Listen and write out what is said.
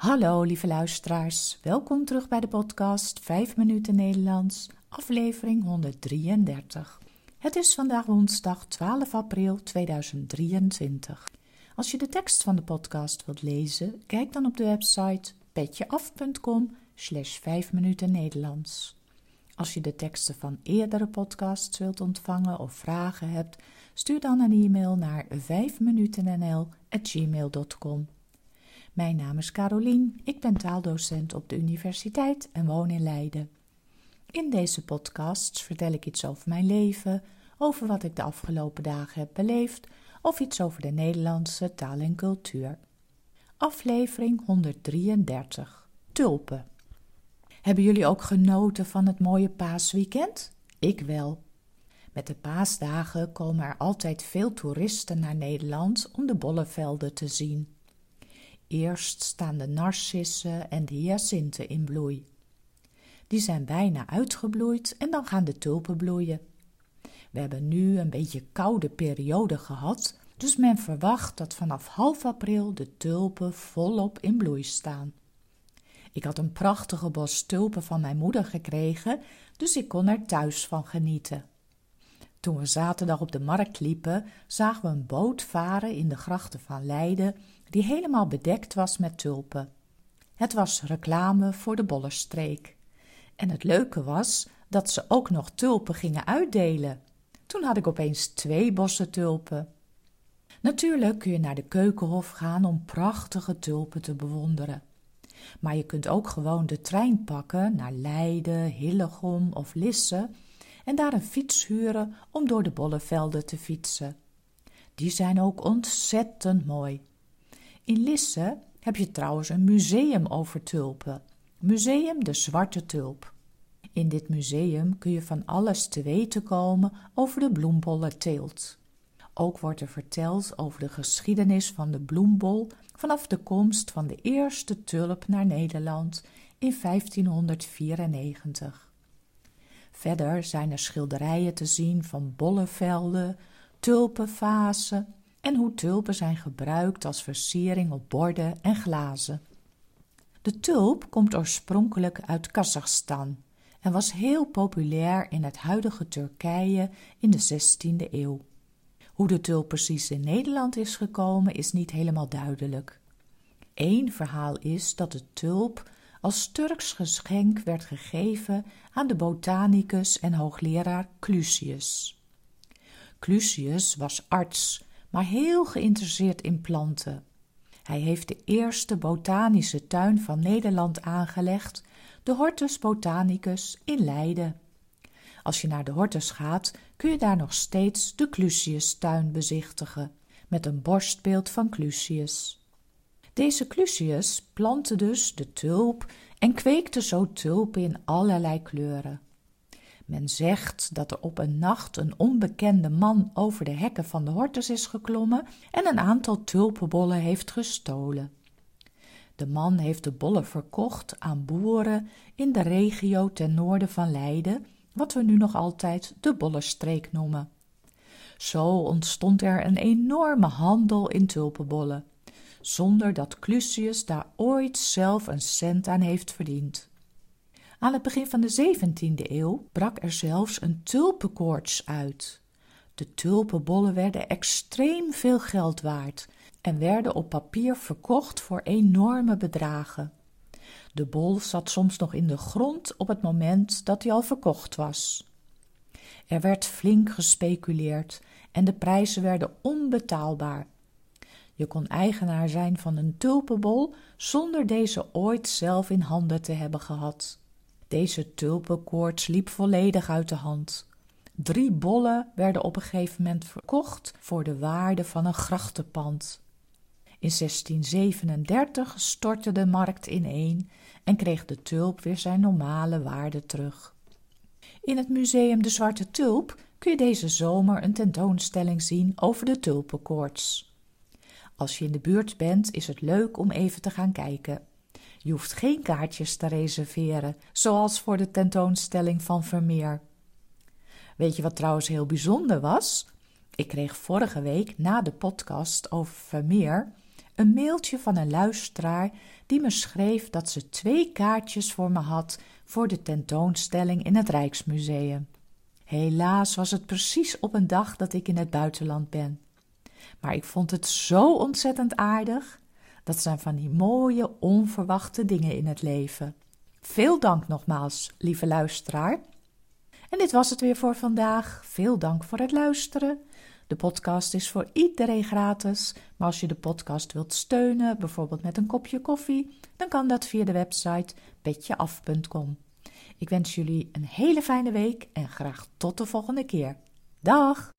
Hallo lieve luisteraars, welkom terug bij de podcast 5 minuten Nederlands, aflevering 133. Het is vandaag woensdag 12 april 2023. Als je de tekst van de podcast wilt lezen, kijk dan op de website petjeaf.com slash 5 minuten Nederlands. Als je de teksten van eerdere podcasts wilt ontvangen of vragen hebt, stuur dan een e-mail naar 5minutennl.gmail.com. Mijn naam is Carolien, ik ben taaldocent op de universiteit en woon in Leiden. In deze podcasts vertel ik iets over mijn leven, over wat ik de afgelopen dagen heb beleefd of iets over de Nederlandse taal en cultuur. Aflevering 133 Tulpen. Hebben jullie ook genoten van het mooie paasweekend? Ik wel. Met de paasdagen komen er altijd veel toeristen naar Nederland om de bollevelden te zien. Eerst staan de narcissen en de hyacinten in bloei. Die zijn bijna uitgebloeid en dan gaan de tulpen bloeien. We hebben nu een beetje koude periode gehad, dus men verwacht dat vanaf half april de tulpen volop in bloei staan. Ik had een prachtige bos tulpen van mijn moeder gekregen, dus ik kon er thuis van genieten. Toen we zaterdag op de markt liepen, zagen we een boot varen in de grachten van Leiden, die helemaal bedekt was met tulpen. Het was reclame voor de Bollerstreek. En het leuke was dat ze ook nog tulpen gingen uitdelen. Toen had ik opeens twee bossen tulpen. Natuurlijk kun je naar de keukenhof gaan om prachtige tulpen te bewonderen. Maar je kunt ook gewoon de trein pakken naar Leiden, Hillegom of Lisse en daar een fiets huren om door de bollevelden te fietsen. Die zijn ook ontzettend mooi. In Lisse heb je trouwens een museum over tulpen. Museum de Zwarte Tulp. In dit museum kun je van alles te weten komen over de bloembollenteelt. Ook wordt er verteld over de geschiedenis van de bloembol vanaf de komst van de eerste tulp naar Nederland in 1594. Verder zijn er schilderijen te zien van bollevelden, tulpenvazen en hoe tulpen zijn gebruikt als versiering op borden en glazen. De tulp komt oorspronkelijk uit Kazachstan en was heel populair in het huidige Turkije in de 16e eeuw. Hoe de tulp precies in Nederland is gekomen is niet helemaal duidelijk. Eén verhaal is dat de tulp als Turks geschenk werd gegeven aan de botanicus en hoogleraar Clusius. Clusius was arts, maar heel geïnteresseerd in planten. Hij heeft de eerste botanische tuin van Nederland aangelegd, de Hortus Botanicus in Leiden. Als je naar de Hortus gaat, kun je daar nog steeds de Clusius-tuin bezichtigen, met een borstbeeld van Clusius. Deze Clusius plantte dus de tulp en kweekte zo tulpen in allerlei kleuren. Men zegt dat er op een nacht een onbekende man over de hekken van de hortus is geklommen en een aantal tulpenbollen heeft gestolen. De man heeft de bollen verkocht aan boeren in de regio ten noorden van Leiden, wat we nu nog altijd de Bollenstreek noemen. Zo ontstond er een enorme handel in tulpenbollen, zonder dat Clusius daar ooit zelf een cent aan heeft verdiend. Aan het begin van de 17e eeuw brak er zelfs een tulpenkoorts uit. De tulpenbollen werden extreem veel geld waard en werden op papier verkocht voor enorme bedragen. De bol zat soms nog in de grond op het moment dat hij al verkocht was. Er werd flink gespeculeerd en de prijzen werden onbetaalbaar. Je kon eigenaar zijn van een tulpenbol zonder deze ooit zelf in handen te hebben gehad. Deze tulpenkoorts liep volledig uit de hand. Drie bollen werden op een gegeven moment verkocht voor de waarde van een grachtenpand. In 1637 stortte de markt ineen en kreeg de tulp weer zijn normale waarde terug. In het museum De Zwarte Tulp kun je deze zomer een tentoonstelling zien over de tulpenkoorts. Als je in de buurt bent, is het leuk om even te gaan kijken. Je hoeft geen kaartjes te reserveren, zoals voor de tentoonstelling van Vermeer. Weet je wat trouwens heel bijzonder was? Ik kreeg vorige week na de podcast over Vermeer een mailtje van een luisteraar die me schreef dat ze twee kaartjes voor me had voor de tentoonstelling in het Rijksmuseum. Helaas was het precies op een dag dat ik in het buitenland ben. Maar ik vond het zo ontzettend aardig. Dat zijn van die mooie, onverwachte dingen in het leven. Veel dank nogmaals, lieve luisteraar. En dit was het weer voor vandaag. Veel dank voor het luisteren. De podcast is voor iedereen gratis, maar als je de podcast wilt steunen, bijvoorbeeld met een kopje koffie, dan kan dat via de website petjeaf.com. Ik wens jullie een hele fijne week en graag tot de volgende keer. Dag!